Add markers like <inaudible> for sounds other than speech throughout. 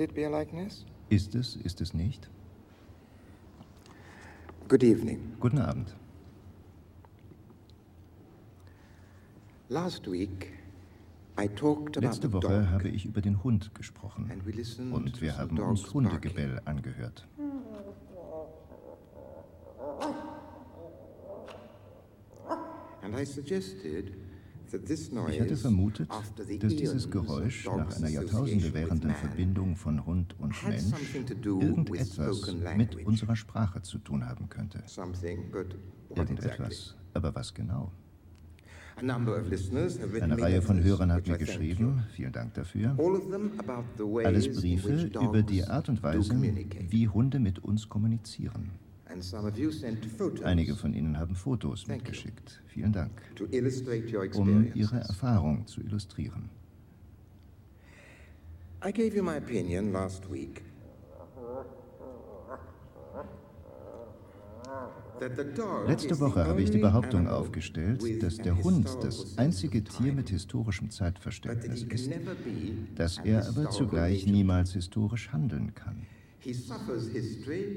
Will it be a likeness? Ist es, ist es nicht? Good evening. Guten Abend. Last week, I talked about Letzte Woche habe ich über den Hund gesprochen and we listened und wir haben uns Hundegebell angehört. Ich hatte vermutet, dass dieses Geräusch nach einer Jahrtausende währenden Verbindung von Hund und Mensch irgendetwas mit unserer Sprache zu tun haben könnte. Irgendetwas. Aber was genau? Eine Reihe von Hörern hat mir geschrieben, vielen Dank dafür. Alles Briefe über die Art und Weise, wie Hunde mit uns kommunizieren. Einige von Ihnen haben Fotos mitgeschickt. Vielen Dank. Um. Ihre Erfahrung zu illustrieren. I gave you my opinion last week that the dog Letzte Woche habe ich die Behauptung aufgestellt, dass der Hund das einzige Tier mit historischem Zeitverständnis ist, dass er aber zugleich niemals historisch handeln kann.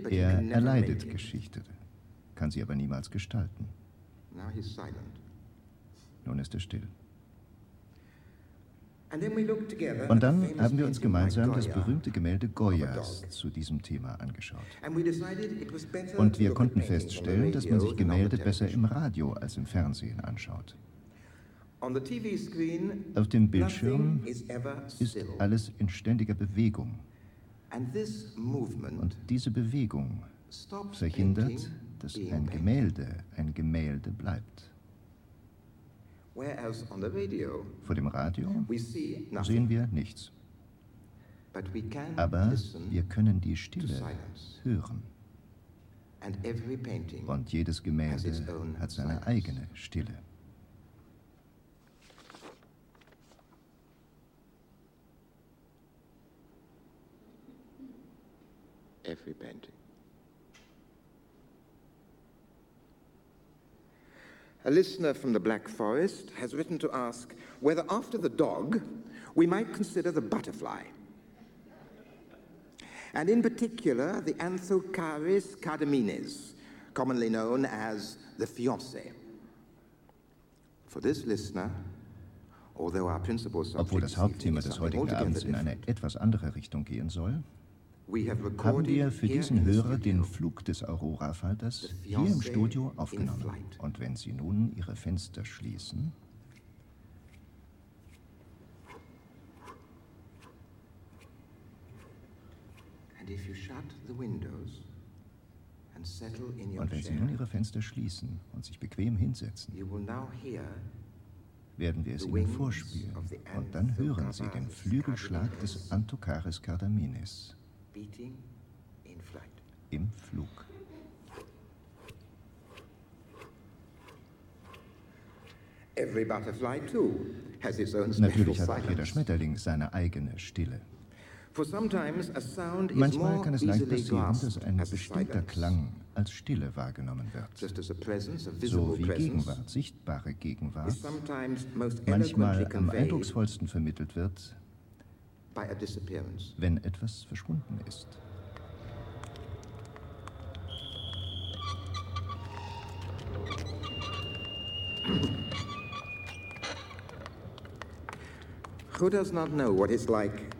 Er erleidet. Geschichte, kann sie aber niemals gestalten. Nun ist er still. Und dann haben wir uns gemeinsam das berühmte Gemälde Goyas zu diesem Thema angeschaut. Und wir konnten feststellen, dass man sich Gemälde besser im Radio als im Fernsehen anschaut. Auf dem Bildschirm ist alles in ständiger Bewegung. Und diese Bewegung verhindert, dass ein. Gemälde ein Gemälde bleibt. Vor dem Radio sehen wir nichts. Aber wir können die Stille hören. and every painting Und jedes Gemälde hat seine eigene Stille. Every. A listener from the Black Forest has written to ask whether, after the dog, we might consider the butterfly. And in particular, the Anthocaris cardamines, commonly known as the fiancé. For this listener, although our principal Obwohl subject das Hauptthema is des heutigen Abends in eine etwas andere Richtung gehen soll, haben wir für diesen Hörer den Flug des Aurora-Falters hier im Studio aufgenommen. Und wenn Sie nun Ihre Fenster schließen, und wenn Sie nun Ihre Fenster schließen und sich bequem hinsetzen, werden wir es Ihnen vorspielen. Und dann hören Sie den Flügelschlag des cardamines Anthocaris cardaminis beating in flight. im Flug. Every butterfly, too, has its own Natürlich hat auch jeder. Schmetterling seine eigene Stille. For sometimes a sound is Manchmal kann es leicht passieren, dass ein bestimmter Klang als Stille wahrgenommen wird. So wie Gegenwart, sichtbare Gegenwart, manchmal am eindrucksvollsten vermittelt wird. Wenn etwas verschwunden ist. Who does not know what it's like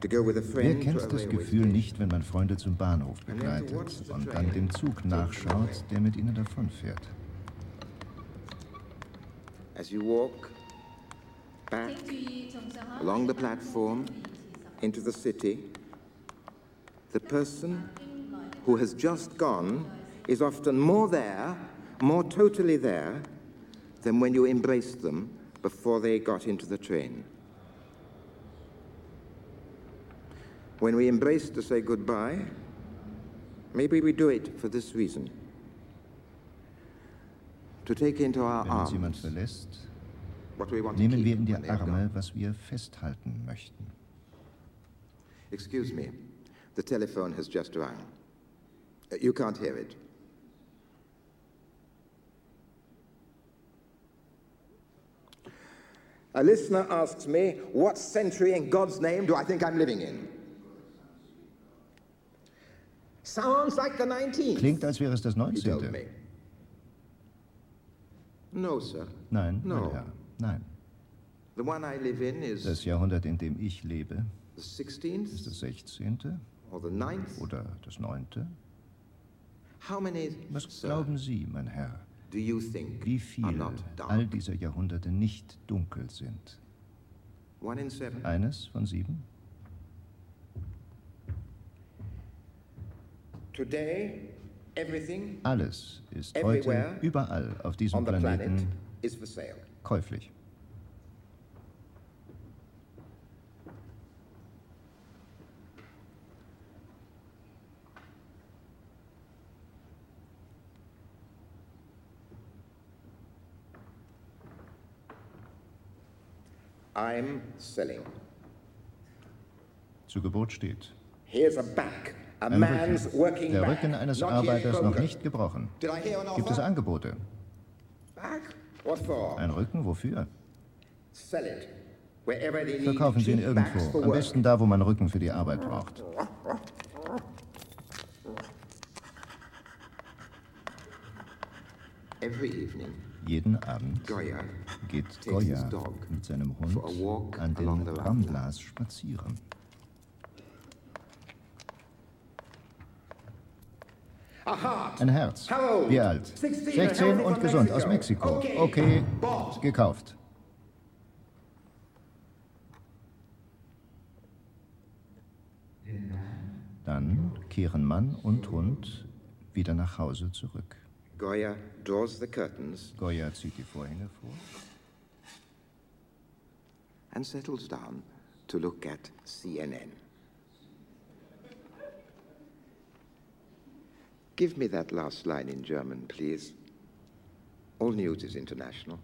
to go with a Wer kennt das Gefühl nicht, wenn man Freunde zum Bahnhof begleitet und dann dem Zug nachschaut, der mit ihnen davonfährt? As you walk back along the platform into the city, the person who has just gone is often more there, more totally there, than when you embraced them before they got into the train. When we embrace to say goodbye, maybe we do it for this reason to take into our Wenn uns jemand arms verlässt, what we want to nehmen wir in keep die when they are gone. Arme, was wir festhalten möchten. Excuse me, the telephone has just rung. Uh, You can't hear it. A listener asks me, what century in God's name do I think I'm living in? Sounds like the 19th. Klingt, als wäre es das 19. No, sir. Nein, no. Herr, nein. Das Jahrhundert, in dem ich lebe, ist das 16. oder das 9. Was glauben Sie, mein Herr, wie viele all dieser Jahrhunderte nicht dunkel sind? Eines von sieben? Alles ist heute überall auf diesem Planeten käuflich. I'm selling. Zu Gebot steht. Here's a back. A Ein Rücken. Der Rücken eines Arbeiters noch nicht gebrochen. Gibt es Angebote? Ein Rücken wofür? Verkaufen Sie ihn irgendwo. Am besten da, wo man Rücken für die Arbeit braucht. Jeden Abend geht Goya mit seinem Hund an den Ramblas spazieren. Ein Herz. Wie alt? 16 und gesund aus Mexiko. Okay, gekauft. Dann kehren Mann und Hund wieder nach Hause zurück. Goya draws the curtains. Goya zieht die Vorhänge vor. And settles down to look at CNN. Give me that last line in German, please. All news is international.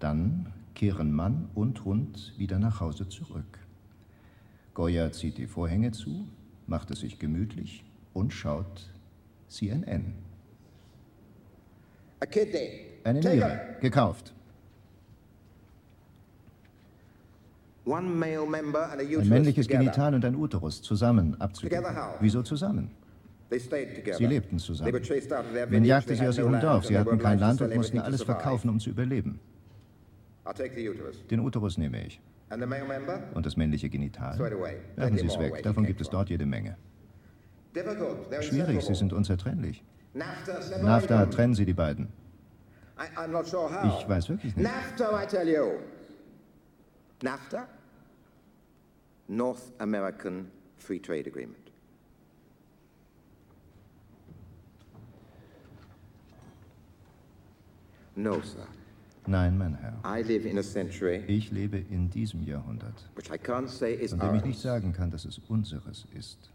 Dann kehren Mann und Hund wieder nach Hause zurück. Goya zieht die Vorhänge zu, macht es sich gemütlich und schaut CNN. A kidney. Eine Niere. Gekauft. Ein männliches Genital und ein Uterus zusammen abzugeben. Wieso zusammen? Sie lebten zusammen. Man jagte sie aus ihrem Dorf. Sie hatten kein Land und mussten alles verkaufen, um zu überleben. Den Uterus nehme ich. Und das männliche Genital? Werfen Sie es weg. Davon gibt es dort jede Menge. Schwierig, sie sind unzertrennlich. NAFTA, trennen Sie die beiden. Ich weiß wirklich nicht. NAFTA, I tell you. NAFTA? North American Free Trade Agreement. No, sir. Nein, mein Herr. I live in a century, ich lebe in diesem Jahrhundert, von dem ich nicht sagen kann, dass es unseres ist.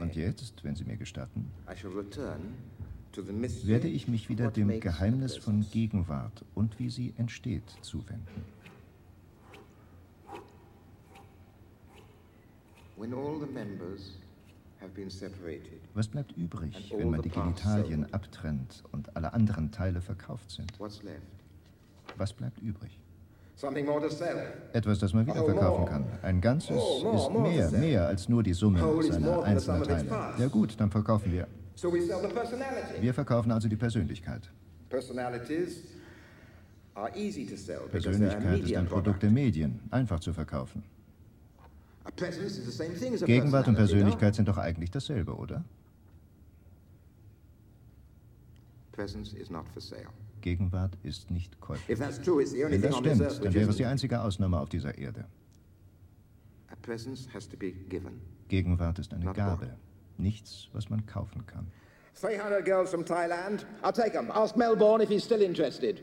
Und jetzt, wenn Sie mir gestatten, werde ich mich wieder dem Geheimnis von Gegenwart und wie sie entsteht zuwenden. Was bleibt übrig, wenn man die Genitalien abtrennt und alle anderen Teile verkauft sind? Was bleibt übrig? Etwas, das man wieder oh, verkaufen kann. Ein Ganzes oh, ist mehr, mehr als nur die Summe seiner einzelnen Teile. Ja gut, dann verkaufen wir. Wir verkaufen also die Persönlichkeit. Persönlichkeit ist ein Produkt der Medien, einfach zu verkaufen. Gegenwart und Persönlichkeit sind doch eigentlich dasselbe, oder? Gegenwart ist nicht käuflich. Wenn das stimmt, dann wäre es die einzige Ausnahme auf dieser Erde. Gegenwart ist eine Gabe, nichts, was man kaufen kann. 300 girls from Thailand. I'll take them. Ask Melbourne if he's still interested.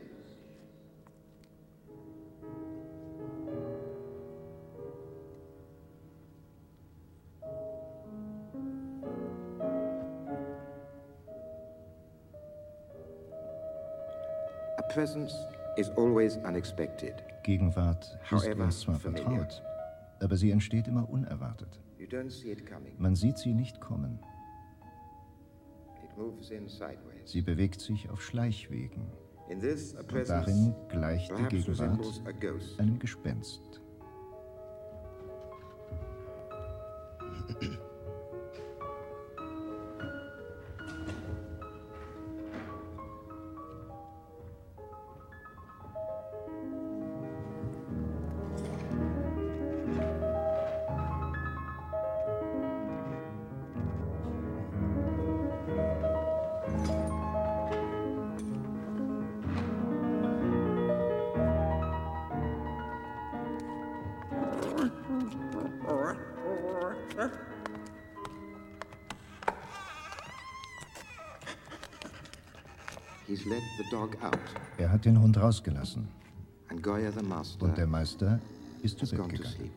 Gegenwart ist uns zwar vertraut, aber sie entsteht immer unerwartet. Man sieht sie nicht kommen. Sie bewegt sich auf Schleichwegen. Und darin gleicht die Gegenwart einem Gespenst. Er hat den Hund rausgelassen. Und der Meister ist zu Bett gegangen.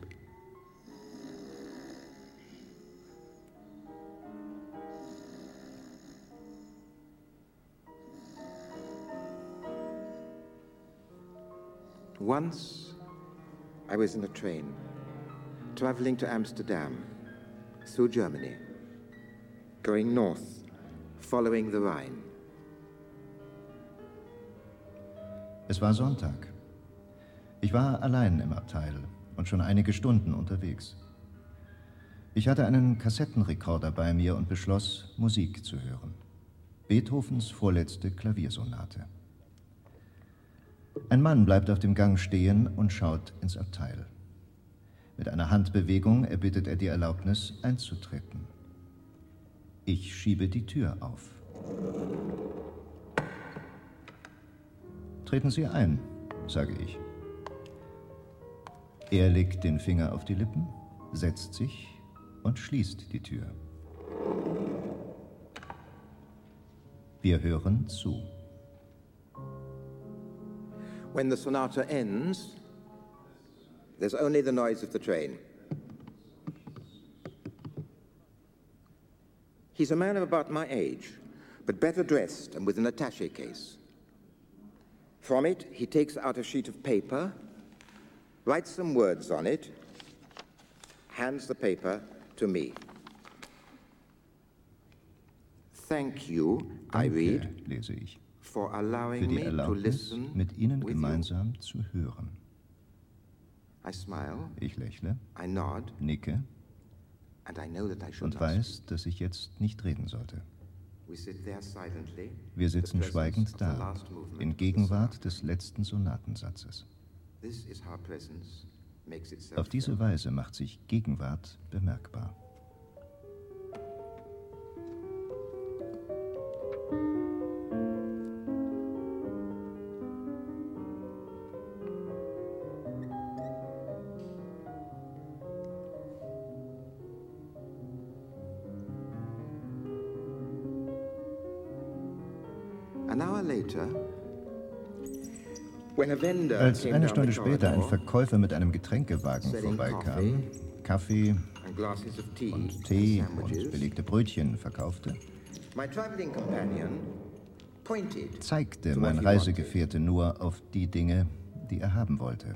Once I was in a train traveling to Amsterdam through Germany, going north, following the Rhine. Es war Sonntag. Ich war allein im Abteil und schon einige Stunden unterwegs. Ich hatte einen Kassettenrekorder bei mir und beschloss, Musik zu hören. Beethovens vorletzte Klaviersonate. Ein Mann bleibt auf dem Gang stehen und schaut ins Abteil. Mit einer Handbewegung erbittet er die Erlaubnis, einzutreten. Ich schiebe die Tür auf. Treten Sie ein, sage ich. Er legt den Finger auf die Lippen, setzt sich und schließt die Tür. Wir hören zu. When the sonata ends, there's only the noise of the train. He's a man of about my age, but better dressed and with an attache case. From it, he takes out a sheet of paper, writes some words on it, hands the paper to me. Thank you, I read, lese ich, for allowing für die me to Erlaubnis, listen mit Ihnen with gemeinsam zu hören. you. I smile, Ich lächle, I nod, nicke and I know that I should und weiß, dass ich jetzt nicht reden sollte. Wir sitzen schweigend da, in Gegenwart des letzten Sonatensatzes. Auf diese. Weise macht sich Gegenwart bemerkbar. Als eine Stunde später ein Verkäufer mit einem Getränkewagen vorbeikam, Kaffee und Tee und belegte Brötchen verkaufte, zeigte mein Reisegefährte nur auf die Dinge, die er haben wollte.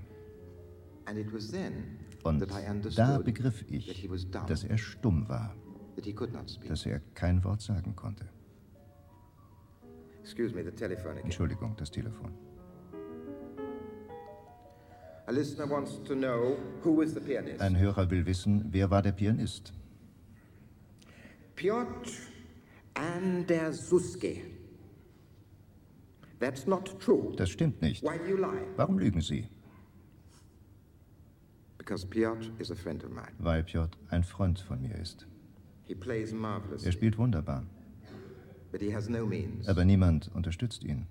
Und da begriff ich, dass er stumm war, dass er kein Wort sagen konnte. Entschuldigung, das Telefon. Ein Hörer will wissen, wer war der Pianist? Piotr Andersuski. That's not true. Das stimmt nicht. Why do you lie? Warum lügen Sie? Because Piotr is a friend of mine. Weil Piotr ein Freund von mir ist. He plays marvelously, Er spielt wunderbar, but he has no means. aber niemand unterstützt ihn.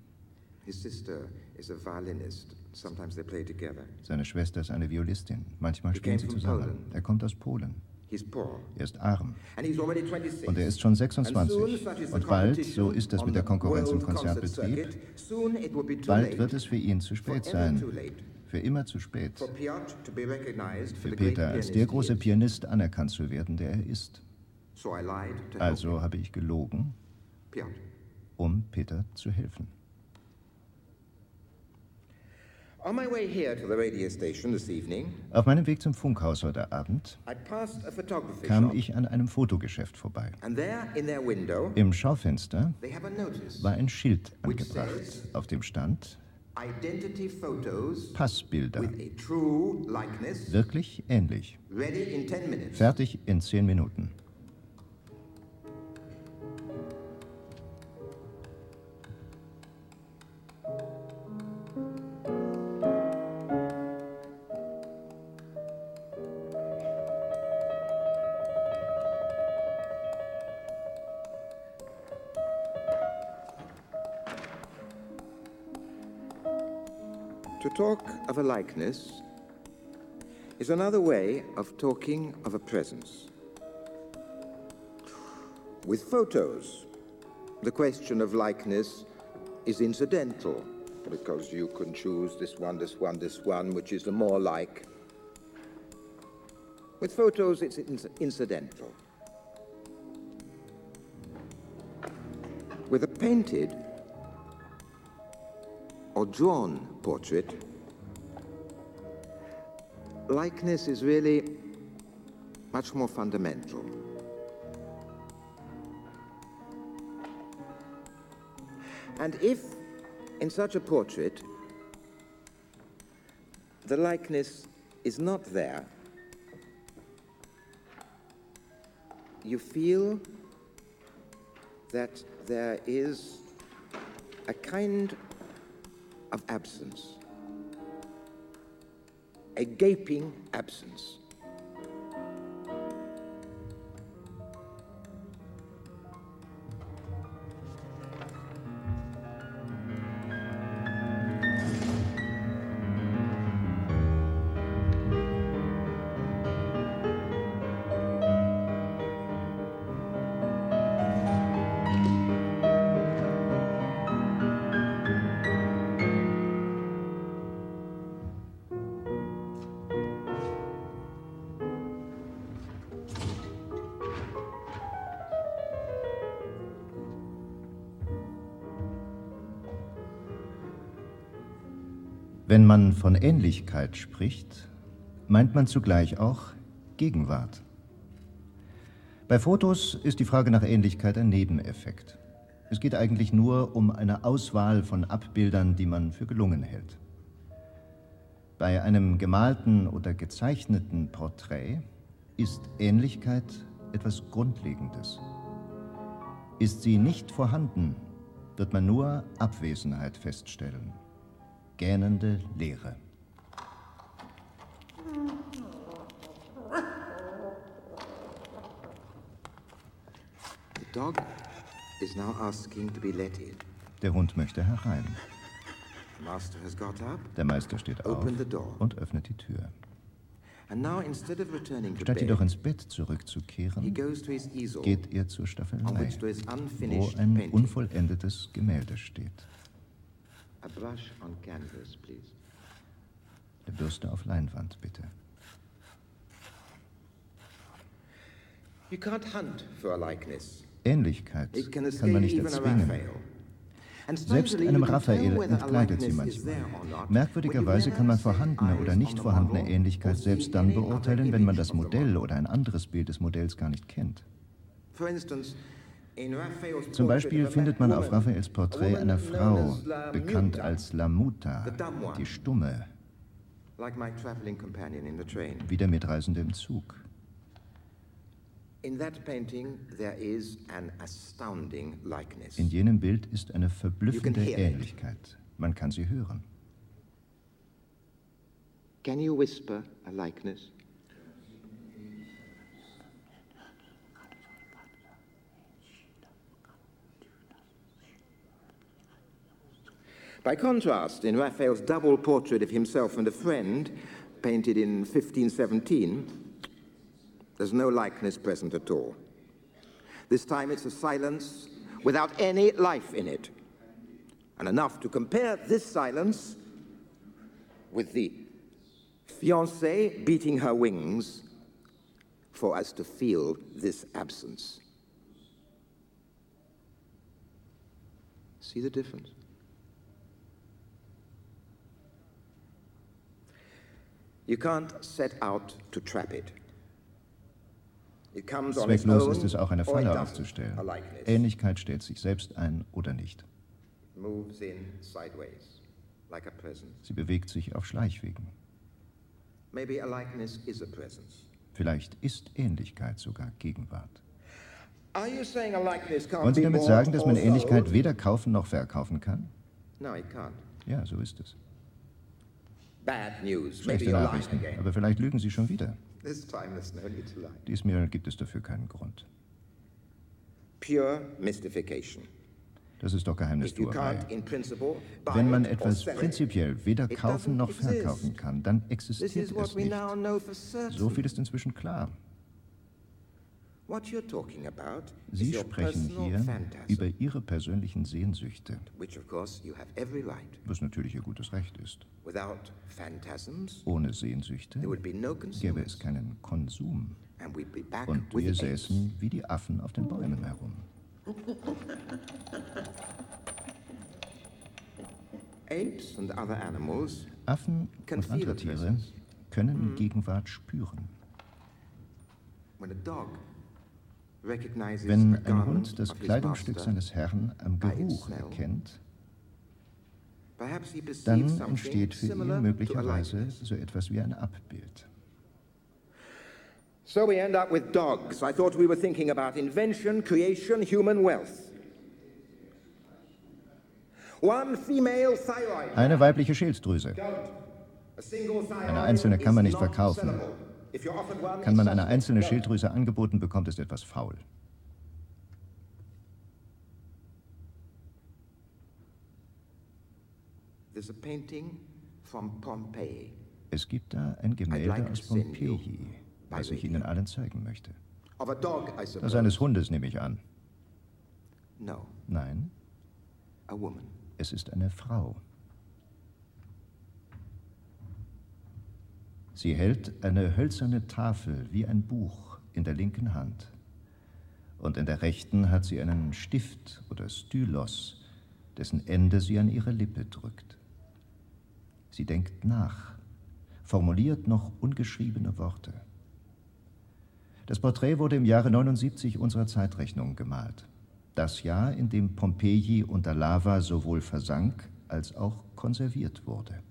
Seine Schwester ist eine Violistin. Manchmal spielen sie zusammen. Poland. Er kommt aus Polen. He's poor, Er ist arm. and he's already 26. Und er ist schon And soon, 26. such is the Und bald, so ist das mit der the Konkurrenz im Konzertbetrieb, bald wird es für ihn zu spät sein. Für immer zu spät. Für the great Peter als pianist der große is. Pianist anerkannt zu werden, der er ist. So I lied to help Also habe ich gelogen, um Peter zu helfen. On my way here to the radio station this evening, Auf meinem Weg zum Funkhaus heute Abend kam ich an einem Fotogeschäft vorbei. Im Schaufenster war ein Schild angebracht, auf dem stand Passbilder. Wirklich ähnlich. Fertig in zehn Minuten. Talk of a likeness is another way of talking of a presence. With photos, the question of likeness is incidental because you can choose this one, this one, this one, which is the more like. With photos, it's incidental. With a painted or drawn portrait, likeness is really much more fundamental. And if, in such a portrait, the likeness is not there, you feel that there is a kind of absence, a gaping absence. Wenn man von Ähnlichkeit spricht, meint man zugleich auch Gegenwart. Bei Fotos ist die Frage nach Ähnlichkeit ein Nebeneffekt. Es geht eigentlich nur um eine Auswahl von Abbildern, die man für gelungen hält. Bei einem gemalten oder gezeichneten Porträt ist Ähnlichkeit etwas Grundlegendes. Ist sie nicht vorhanden, wird man nur Abwesenheit feststellen gähnende Leere. Der Hund möchte herein. Der Meister steht auf und öffnet die Tür. Statt jedoch ins Bett zurückzukehren, geht er zur Staffelei, wo ein unvollendetes Gemälde steht. A brush on canvas, please. Eine Bürste auf Leinwand, bitte. You can't hunt for a likeness. Ähnlichkeit kann man nicht erzwingen. Selbst einem Raphael entgleitet sie manchmal. Merkwürdigerweise kann man vorhandene oder nicht vorhandene Ähnlichkeit selbst dann beurteilen, wenn man das Modell oder ein anderes Bild des Modells gar nicht kennt. Zum Beispiel findet man auf Raphaels Porträt einer Frau, bekannt als La Muta, die Stumme, wie der Mitreisende im Zug. In jenem Bild ist eine verblüffende Ähnlichkeit. Man kann sie hören. Can you whisper a likeness? By contrast, in Raphael's double portrait of himself and a friend, painted in 1517, there's no likeness present at all. This time it's a silence without any life in it, and enough to compare this silence with the fiancée beating her wings for us to feel this absence. See the difference? Zwecklos ist es auch, eine Falle aufzustellen. Ähnlichkeit stellt sich selbst ein oder nicht. Sie bewegt sich auf Schleichwegen. Vielleicht ist Ähnlichkeit sogar Gegenwart. Wollen Sie damit sagen, dass man Ähnlichkeit weder kaufen noch verkaufen kann? Ja, so ist es. Schlechte Nachrichten, aber vielleicht lügen Sie schon wieder. Diesmal gibt es dafür keinen Grund. Das ist doch Geheimnistuerei. Wenn man etwas prinzipiell weder kaufen noch verkaufen kann, dann existiert es nicht. So viel ist inzwischen klar. Sie sprechen hier über Ihre persönlichen Sehnsüchte, was natürlich Ihr gutes Recht ist. Ohne Sehnsüchte gäbe es keinen Konsum und wir säßen wie die Affen auf den Bäumen herum. <laughs> Affen und andere Tiere können mm. Gegenwart spüren. Wenn ein Hund das Kleidungsstück seines Herrn am Geruch erkennt, dann entsteht für ihn möglicherweise so etwas wie ein Abbild. So we end up with dogs. I thought we were thinking about invention, creation, human wealth. Eine weibliche Schilddrüse. Eine einzelne kann man nicht verkaufen. Kann man eine einzelne Schilddrüse angeboten bekommt, ist etwas faul. Es gibt da ein Gemälde aus Pompeji, das ich Ihnen allen zeigen möchte. Das eines Hundes nehme ich an. Nein. Es ist eine Frau. Sie hält eine hölzerne Tafel wie ein Buch in der linken Hand. Und in der rechten hat sie einen Stift oder Stylos, dessen Ende sie an ihre Lippe drückt. Sie denkt nach, formuliert noch ungeschriebene Worte. Das Porträt wurde im Jahre 79 unserer Zeitrechnung gemalt. Das Jahr, in dem Pompeji unter Lava sowohl versank als auch konserviert wurde.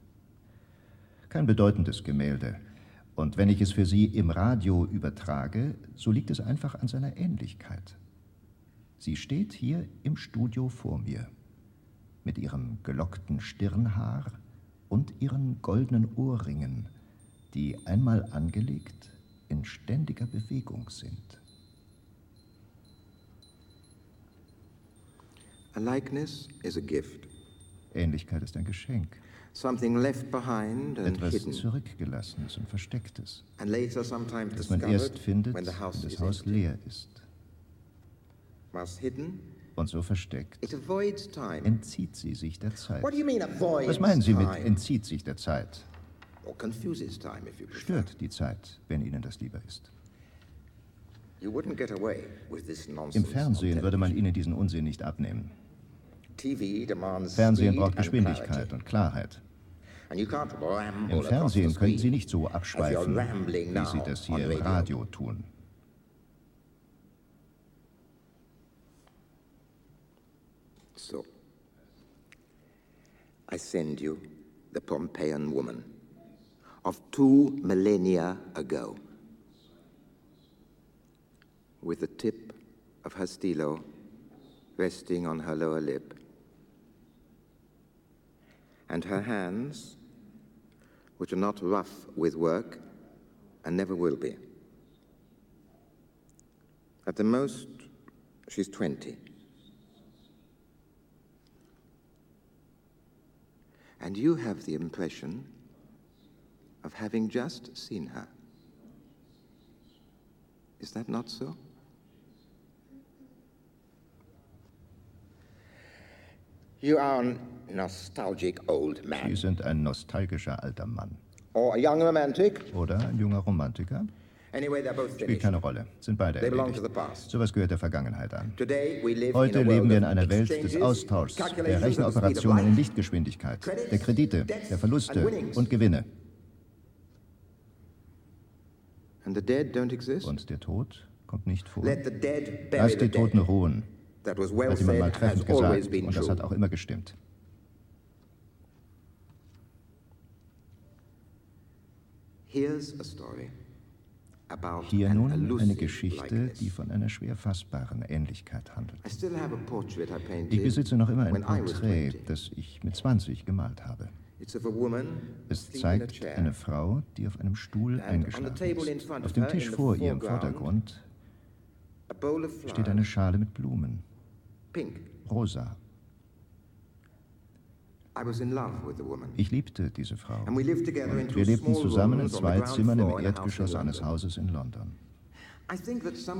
Kein bedeutendes Gemälde. Und wenn ich es für Sie im Radio übertrage, so liegt es einfach an seiner Ähnlichkeit. Sie steht hier im Studio vor mir, mit ihrem gelockten Stirnhaar und ihren goldenen Ohrringen, die einmal angelegt in ständiger Bewegung sind. A likeness is a gift. Ähnlichkeit ist ein Geschenk. Something left behind and Etwas hidden. Zurückgelassenes und Verstecktes. Das man erst findet, wenn das Haus leer ist. Und so versteckt, time. entzieht sie sich der Zeit. Was meinen Sie mit entzieht sich der Zeit? Stört die Zeit, wenn Ihnen das lieber ist. Im Fernsehen würde man Ihnen diesen Unsinn nicht abnehmen. Fernsehen braucht Geschwindigkeit und Klarheit. Im Fernsehen können Sie nicht so abschweifen, wie Sie das hier im Radio tun. So, I send you the Pompeian woman of two millennia ago, with the tip of her stilo resting on her lower lip and her hands, which are not rough with work and never will be. At the most, she's 20. And you have the impression of having just seen her. Is that not so? You are a nostalgic old man. Sie sind ein nostalgischer alter Mann. Or a young romantic. Oder ein junger Romantiker. Anyway, they're both Spielt keine Rolle. Sind beide They belong to the past. Sowas gehört der Vergangenheit an. Today we live Heute in leben wir in einer Welt des Austauschs, der Rechenoperationen in Lichtgeschwindigkeit, der Kredite, der Verluste und Gewinne. Und der Tod kommt nicht vor. Lass die Toten ruhen was immer mal treffend gesagt und das hat auch immer gestimmt. Hier nun eine Geschichte, die von einer schwer fassbaren Ähnlichkeit handelt. Ich besitze noch immer ein Porträt, das ich mit 20 gemalt habe. Es zeigt eine Frau, die auf einem Stuhl eingeschlafen ist. Auf dem Tisch vor ihr im Vordergrund steht eine Schale mit Blumen. Rosa. Ich liebte diese Frau. Wir lebten zusammen in zwei Zimmern im Erdgeschoss eines Hauses in London.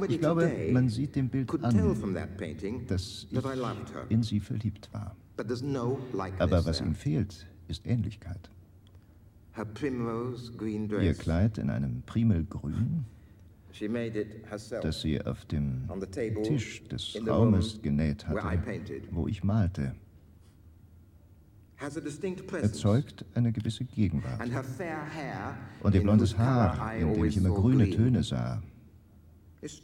Ich glaube, man sieht dem Bild an, dass ich in sie verliebt war. Aber was ihm fehlt, ist Ähnlichkeit. Ihr Kleid in einem Primelgrün, das sie auf dem Tisch des Raumes genäht hatte, wo ich malte, erzeugt eine gewisse Gegenwart. Und ihr blondes Haar, in dem ich immer grüne Töne sah, ist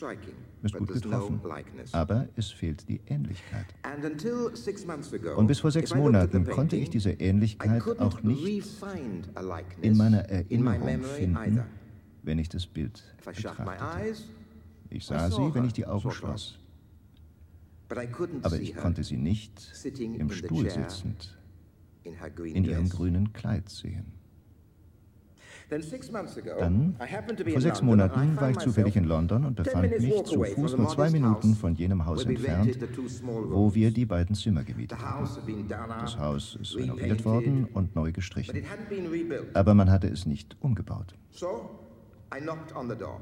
gut getroffen, aber es fehlt die Ähnlichkeit. Und bis vor sechs Monaten konnte ich diese Ähnlichkeit auch nicht in meiner Erinnerung finden, wenn ich das Bild betrachtete. Ich sah sie, wenn ich die Augen schloss. Aber ich konnte sie nicht im Stuhl sitzend in ihrem grünen Kleid sehen. Dann, vor sechs Monaten, war ich zufällig in London und befand mich zu Fuß nur zwei Minuten von jenem Haus entfernt, wo wir die beiden Zimmer gemietet hatten. Das Haus ist renoviert worden und neu gestrichen. Aber man hatte es nicht umgebaut.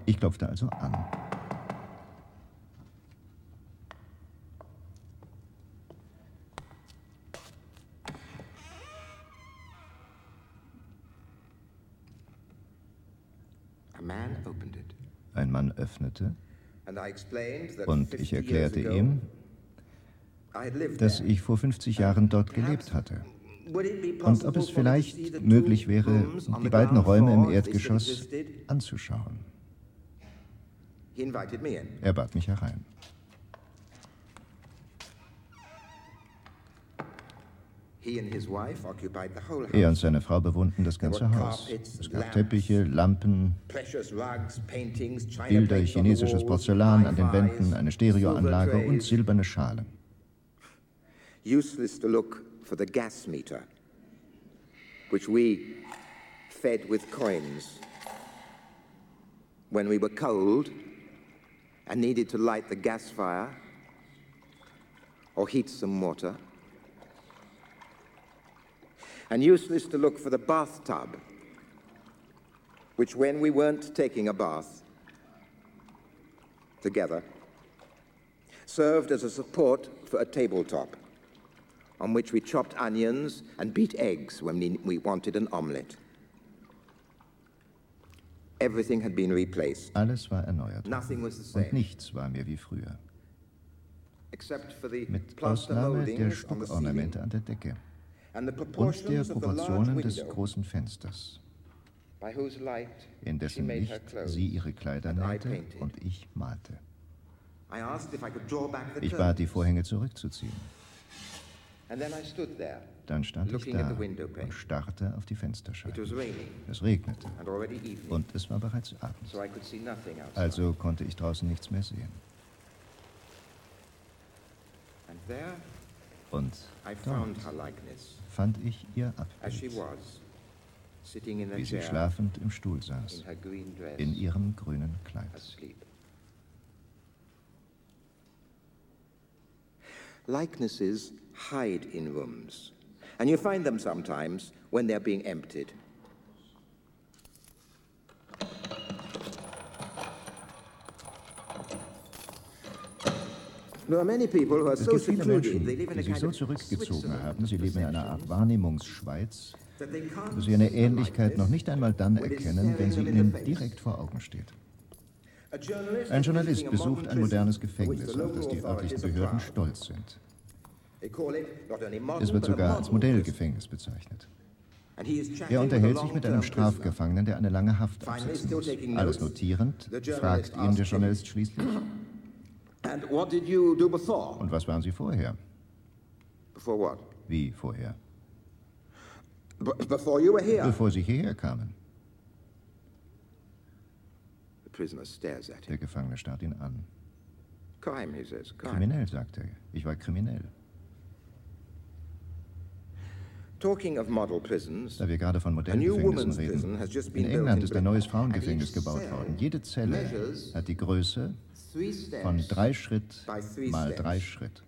Ich klopfte also an. Ein Mann öffnete und ich erklärte ihm, dass ich vor 50 Jahren dort gelebt hatte und ob es vielleicht möglich wäre, die beiden Räume im Erdgeschoss anzuschauen. Er bat mich herein. Er und seine Frau bewohnten das ganze Haus. Es gab Teppiche, Lampen, Bilder, chinesisches Porzellan an den Wänden, eine Stereoanlage und silberne Schalen. For the gas meter, which we fed with coins. When we were cold and needed to light the gas fire or heat some water, and useless to look for the bathtub, which when we weren't taking a bath together, served as a support for a tabletop on which we chopped onions and beat eggs when we wanted an omelette. Everything had been replaced. Alles war erneuert. Nothing was the same. Und nichts war mehr wie früher. Mit Ausnahme der Stuckornamente an der Decke und der Proportionen des großen Fensters, in dessen Licht sie ihre Kleider nähte und ich malte. Ich bat, die Vorhänge zurückzuziehen. Dann stand ich da und starrte auf die Fensterscheibe. Es regnete. Und es war bereits Abend. Also konnte ich draußen nichts mehr sehen. Und dort fand ich ihr Abbild, wie sie schlafend im Stuhl saß, in ihrem grünen Kleid. Likenesses hide in rooms, and you find them sometimes when they're being emptied. Es gibt viele Menschen, die sich so zurückgezogen haben, sie leben in einer Art Wahrnehmungsschweiz, wo sie eine Ähnlichkeit noch nicht einmal dann erkennen, wenn sie ihnen direkt vor Augen steht. Ein Journalist besucht ein modernes Gefängnis, auf das die örtlichen Behörden stolz sind. Es wird sogar als Modellgefängnis bezeichnet. Er unterhält sich mit einem Strafgefangenen, der eine lange Haft absitzen muss. Alles notierend, fragt ihn der Journalist schließlich, und was waren Sie vorher? Wie vorher? Bevor Sie hierher kamen. Der Gefangene starrt ihn an. Kriminell, sagt er. Ich war kriminell. Da wir gerade von Modellgefängnissen reden, in England ist ein neues Frauengefängnis gebaut worden. Jede Zelle hat die Größe von drei Schritt mal drei Schritt.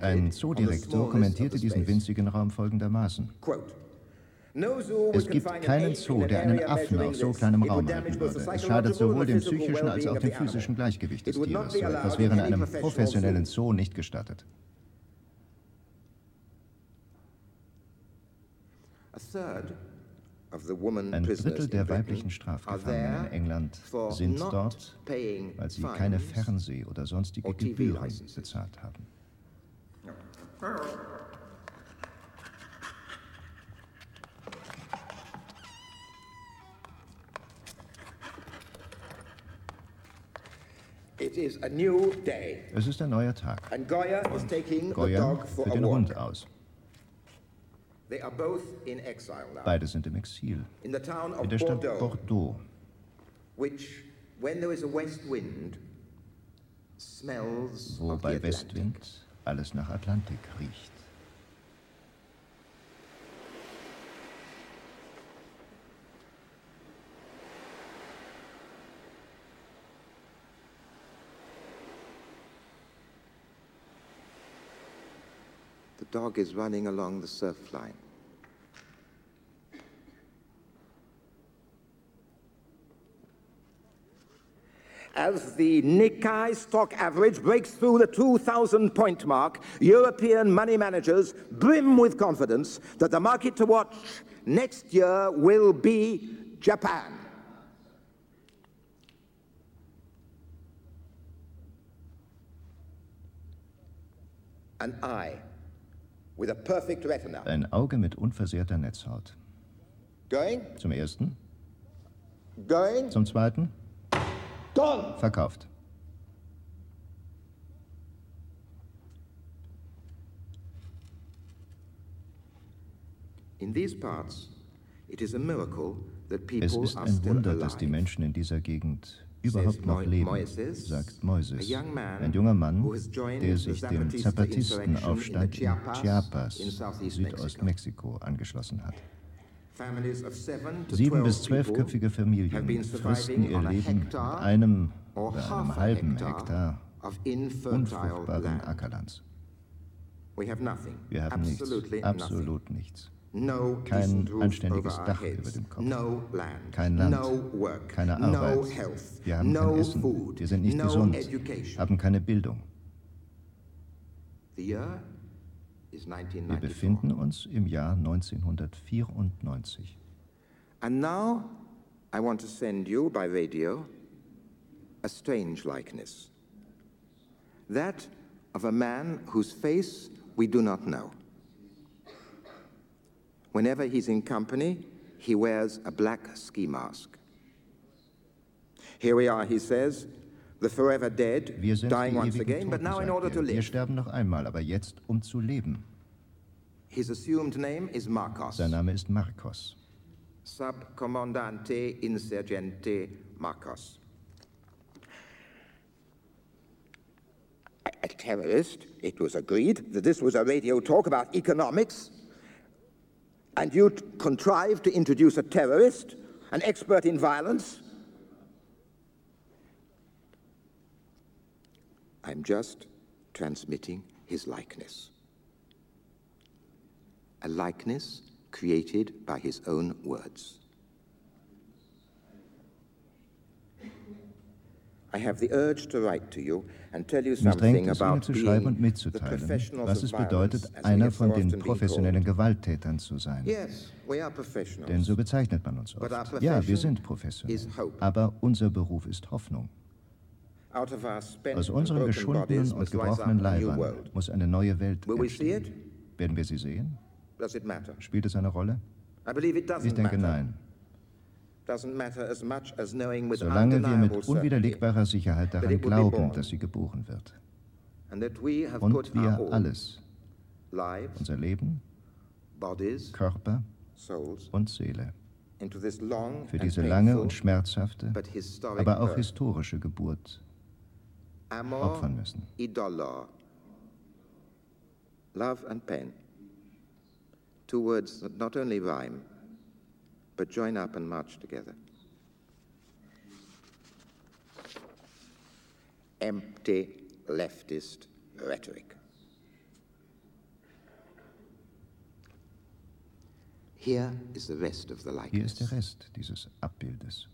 Ein Zoodirektor kommentierte diesen winzigen Raum folgendermaßen. Es gibt keinen Zoo, der einen Affen auf so kleinem Raum halten würde. Es schadet sowohl dem psychischen als auch dem physischen Gleichgewicht des Tieres. So etwas wäre in einem professionellen Zoo nicht gestattet. Ein Drittel der weiblichen Strafgefangenen in England sind dort, weil sie keine Fernseh- oder sonstige Gebühren bezahlt haben. Es ist ein neuer Tag. Und Goya führt den Hund aus. Beide sind im Exil. In der Stadt Bordeaux, wo bei Westwind alles nach Atlantik riecht. Dog is running along the surf line. As the Nikkei stock average breaks through the 2,000 point mark, European money managers brim with confidence that the market to watch next year will be Japan. An eye Ein Auge mit unversehrter Netzhaut. Going? Zum ersten. Going? Zum zweiten. Gone. Verkauft. In these parts, it is a miracle that people es ist ein Wunder, dass die Menschen in dieser Gegend überhaupt noch leben, sagt Moises, ein junger Mann, der sich dem Zapatistenaufstand in Chiapas, Südostmexiko, angeschlossen hat. Sieben- bis zwölfköpfige Familien fristen ihr Leben mit einem oder einem halben Hektar unfruchtbaren Ackerlands. Wir haben nichts, absolut nichts. Kein anständiges Dach über dem Kopf. Kein Land. Keine Arbeit. Wir haben kein Essen. Wir sind nicht gesund. Haben keine Bildung. Wir befinden uns im Jahr 1994. And now I want to send you by radio a strange likeness. That of a man whose face we do not know. Whenever he's in company, he wears a black ski mask. Here we are, he says, the forever dead, dying once again, but now in order to live. Wir sterben noch einmal, aber jetzt um zu leben. His assumed name is Marcos. Sein Name ist Marcos. Subcommandante Insurgente Marcos. A terrorist, it was agreed that this was a radio talk about economics and you contrive to introduce a terrorist, an expert in violence? I'm just transmitting his likeness. A likeness created by his own words. Mich drängt es, Ihnen zu schreiben und mitzuteilen, was es bedeutet, einer von den professionellen Gewalttätern zu sein. Denn so bezeichnet man uns oft. Ja, wir sind professionell, aber unser Beruf ist Hoffnung. Aus unseren geschundenen und gebrochenen Leibern muss eine neue Welt entstehen. Werden wir sie sehen? Spielt es eine Rolle? Ich denke nein. Solange wir mit unwiderlegbarer Sicherheit daran glauben, dass sie geboren wird. Und wir alles, unser Leben, Körper und Seele, für diese lange und schmerzhafte, aber auch historische Geburt opfern müssen. Love and pain. Two words that not only rhyme, but join up and march together. Empty leftist rhetoric. Here is the rest of the likeness. Hier ist der Rest dieses Abbildes.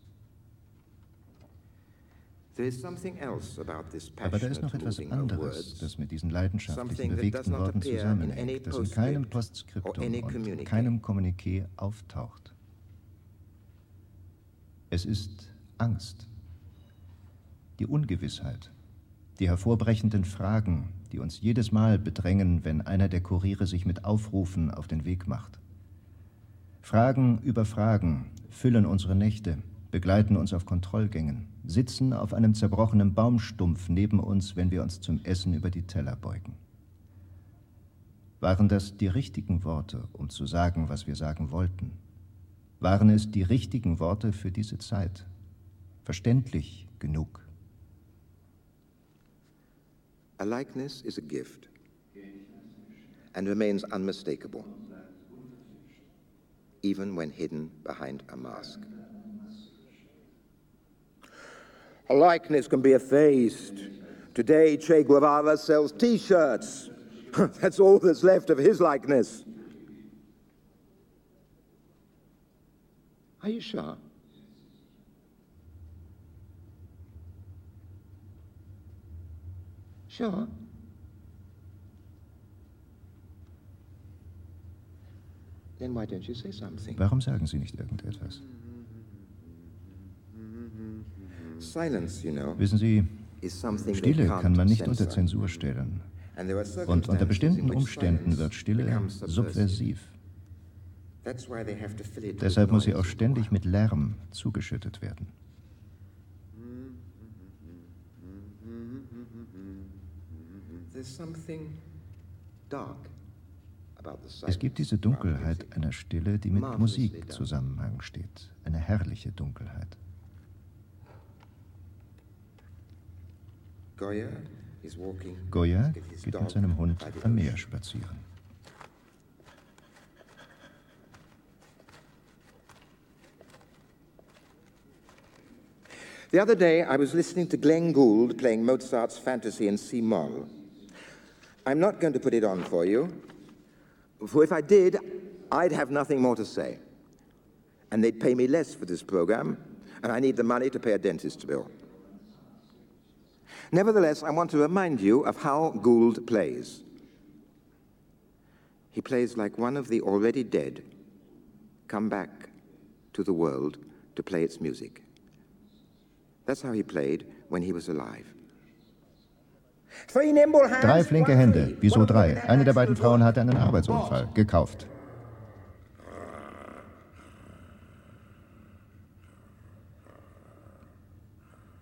Aber da ist noch etwas anderes, das mit diesen leidenschaftlichen, bewegten Worten zusammenhängt, das in keinem Postskriptum und keinem Kommuniqué auftaucht. Es ist Angst, die Ungewissheit, die hervorbrechenden Fragen, die uns jedes Mal bedrängen, wenn einer der Kuriere sich mit Aufrufen auf den Weg macht. Fragen über Fragen füllen unsere Nächte, begleiten uns auf Kontrollgängen, sitzen auf einem zerbrochenen Baumstumpf neben uns, wenn wir uns zum Essen über die Teller beugen. Waren das die richtigen Worte, um zu sagen, was wir sagen wollten? Waren es die richtigen Worte für diese Zeit? Verständlich genug? A likeness is a gift and remains unmistakable, even when hidden behind a mask. A likeness can be effaced. Today, Che Guevara sells t shirts. <laughs> That's all that's left of his likeness. Are you sure? Sure. Then why don't you say something? Warum sagen Sie nicht irgendetwas? Wissen Sie, Stille kann man nicht unter Zensur stellen. Und unter bestimmten Umständen wird Stille subversiv. Deshalb muss sie auch ständig mit Lärm zugeschüttet werden. Es gibt diese Dunkelheit einer Stille, die mit Musik Zusammenhang steht, eine herrliche Dunkelheit. Goya geht mit seinem Hund am Meer spazieren. The other day, I was listening to Glenn Gould playing Mozart's Fantasy in C moll. I'm not going to put it on for you, for if I did, I'd have nothing more to say. And they'd pay me less for this program, and I need the money to pay a dentist's bill. Nevertheless, I want to remind you of how Gould plays. He plays like one of the already dead, come back to the world to play its music. That's how he played when he was alive. Drei flinke Hände. Wieso drei? Eine der beiden Frauen hatte einen Arbeitsunfall. Gekauft.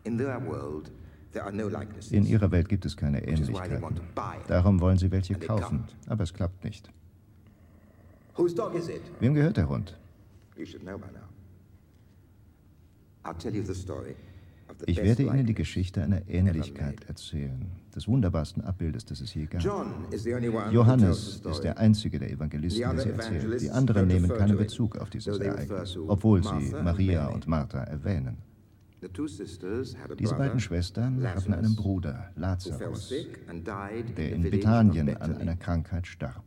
In ihrer Welt gibt es keine Ähnlichkeiten. Darum wollen sie welche kaufen, aber es klappt nicht. Wem gehört der Hund? Ich werde Ihnen die Geschichte einer Ähnlichkeit erzählen, des wunderbarsten Abbildes, das es je gab. Johannes ist der einzige der Evangelisten, der sie erzählt. Die anderen nehmen keinen Bezug auf dieses Ereignis, obwohl sie Maria und Martha erwähnen. Diese beiden Schwestern hatten einen Bruder, Lazarus, der in Bethanien an einer Krankheit starb.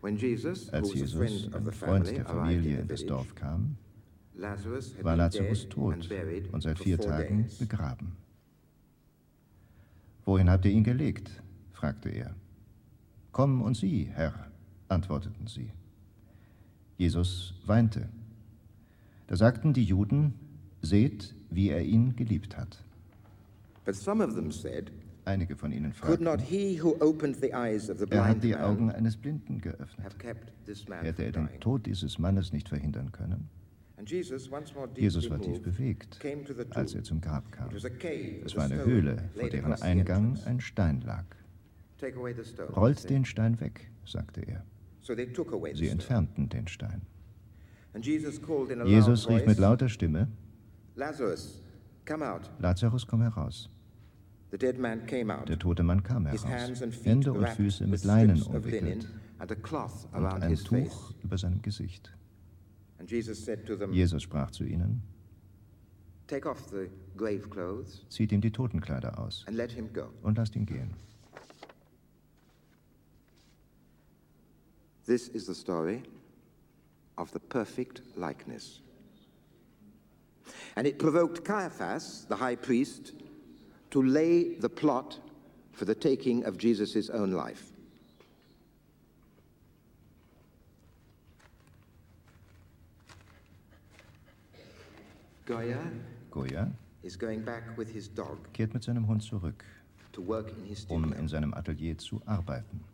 Als Jesus, ein Freund der Familie, in das Dorf kam, war Lazarus tot und seit vier Tagen begraben. Wohin habt ihr ihn gelegt? fragte er. Komm und sieh, Herr, antworteten sie. Jesus weinte. Da sagten die Juden, Seht, wie er ihn geliebt hat. Einige von ihnen fragten, er hat die Augen eines Blinden geöffnet. Hätte er den Tod dieses Mannes nicht verhindern können? Jesus war tief bewegt, als er zum Grab kam. Es war eine Höhle, vor deren Eingang ein Stein lag. Rollt den Stein weg, sagte er. Sie entfernten den Stein. Jesus rief mit lauter Stimme, Lazarus, komm heraus. Der tote Mann kam heraus, Hände und Füße mit Leinen umwickelt und ein Tuch über seinem Gesicht. Jesus said to them sprach zu ihnen, zieht ihm die Totenkleider aus und lasst ihn gehen. This is the story of the perfect likeness. And it provoked Caiaphas, the high priest, to lay the plot for the taking of Jesus' own life. Goya, Goya kehrt mit seinem Hund zurück, um in seinem Atelier zu arbeiten.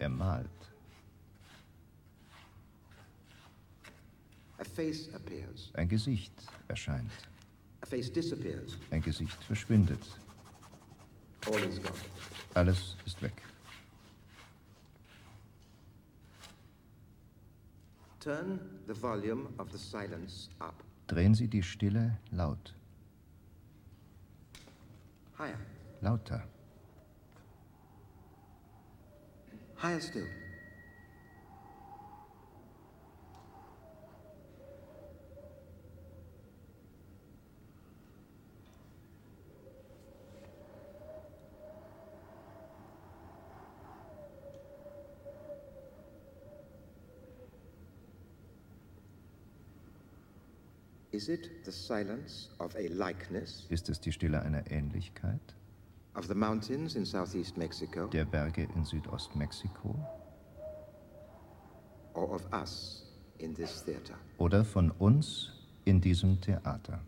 Er malt. Ein Gesicht erscheint. Ein Gesicht verschwindet. Alles ist weg. Drehen Sie die Stille laut. Lauter. Higher still. Is it the silence of a likeness? Ist es die Stille einer Ähnlichkeit? Of the mountains in southeast Mexico? Der Berge in Südostmexiko? Or of us in this theater? Oder von uns in diesem Theater?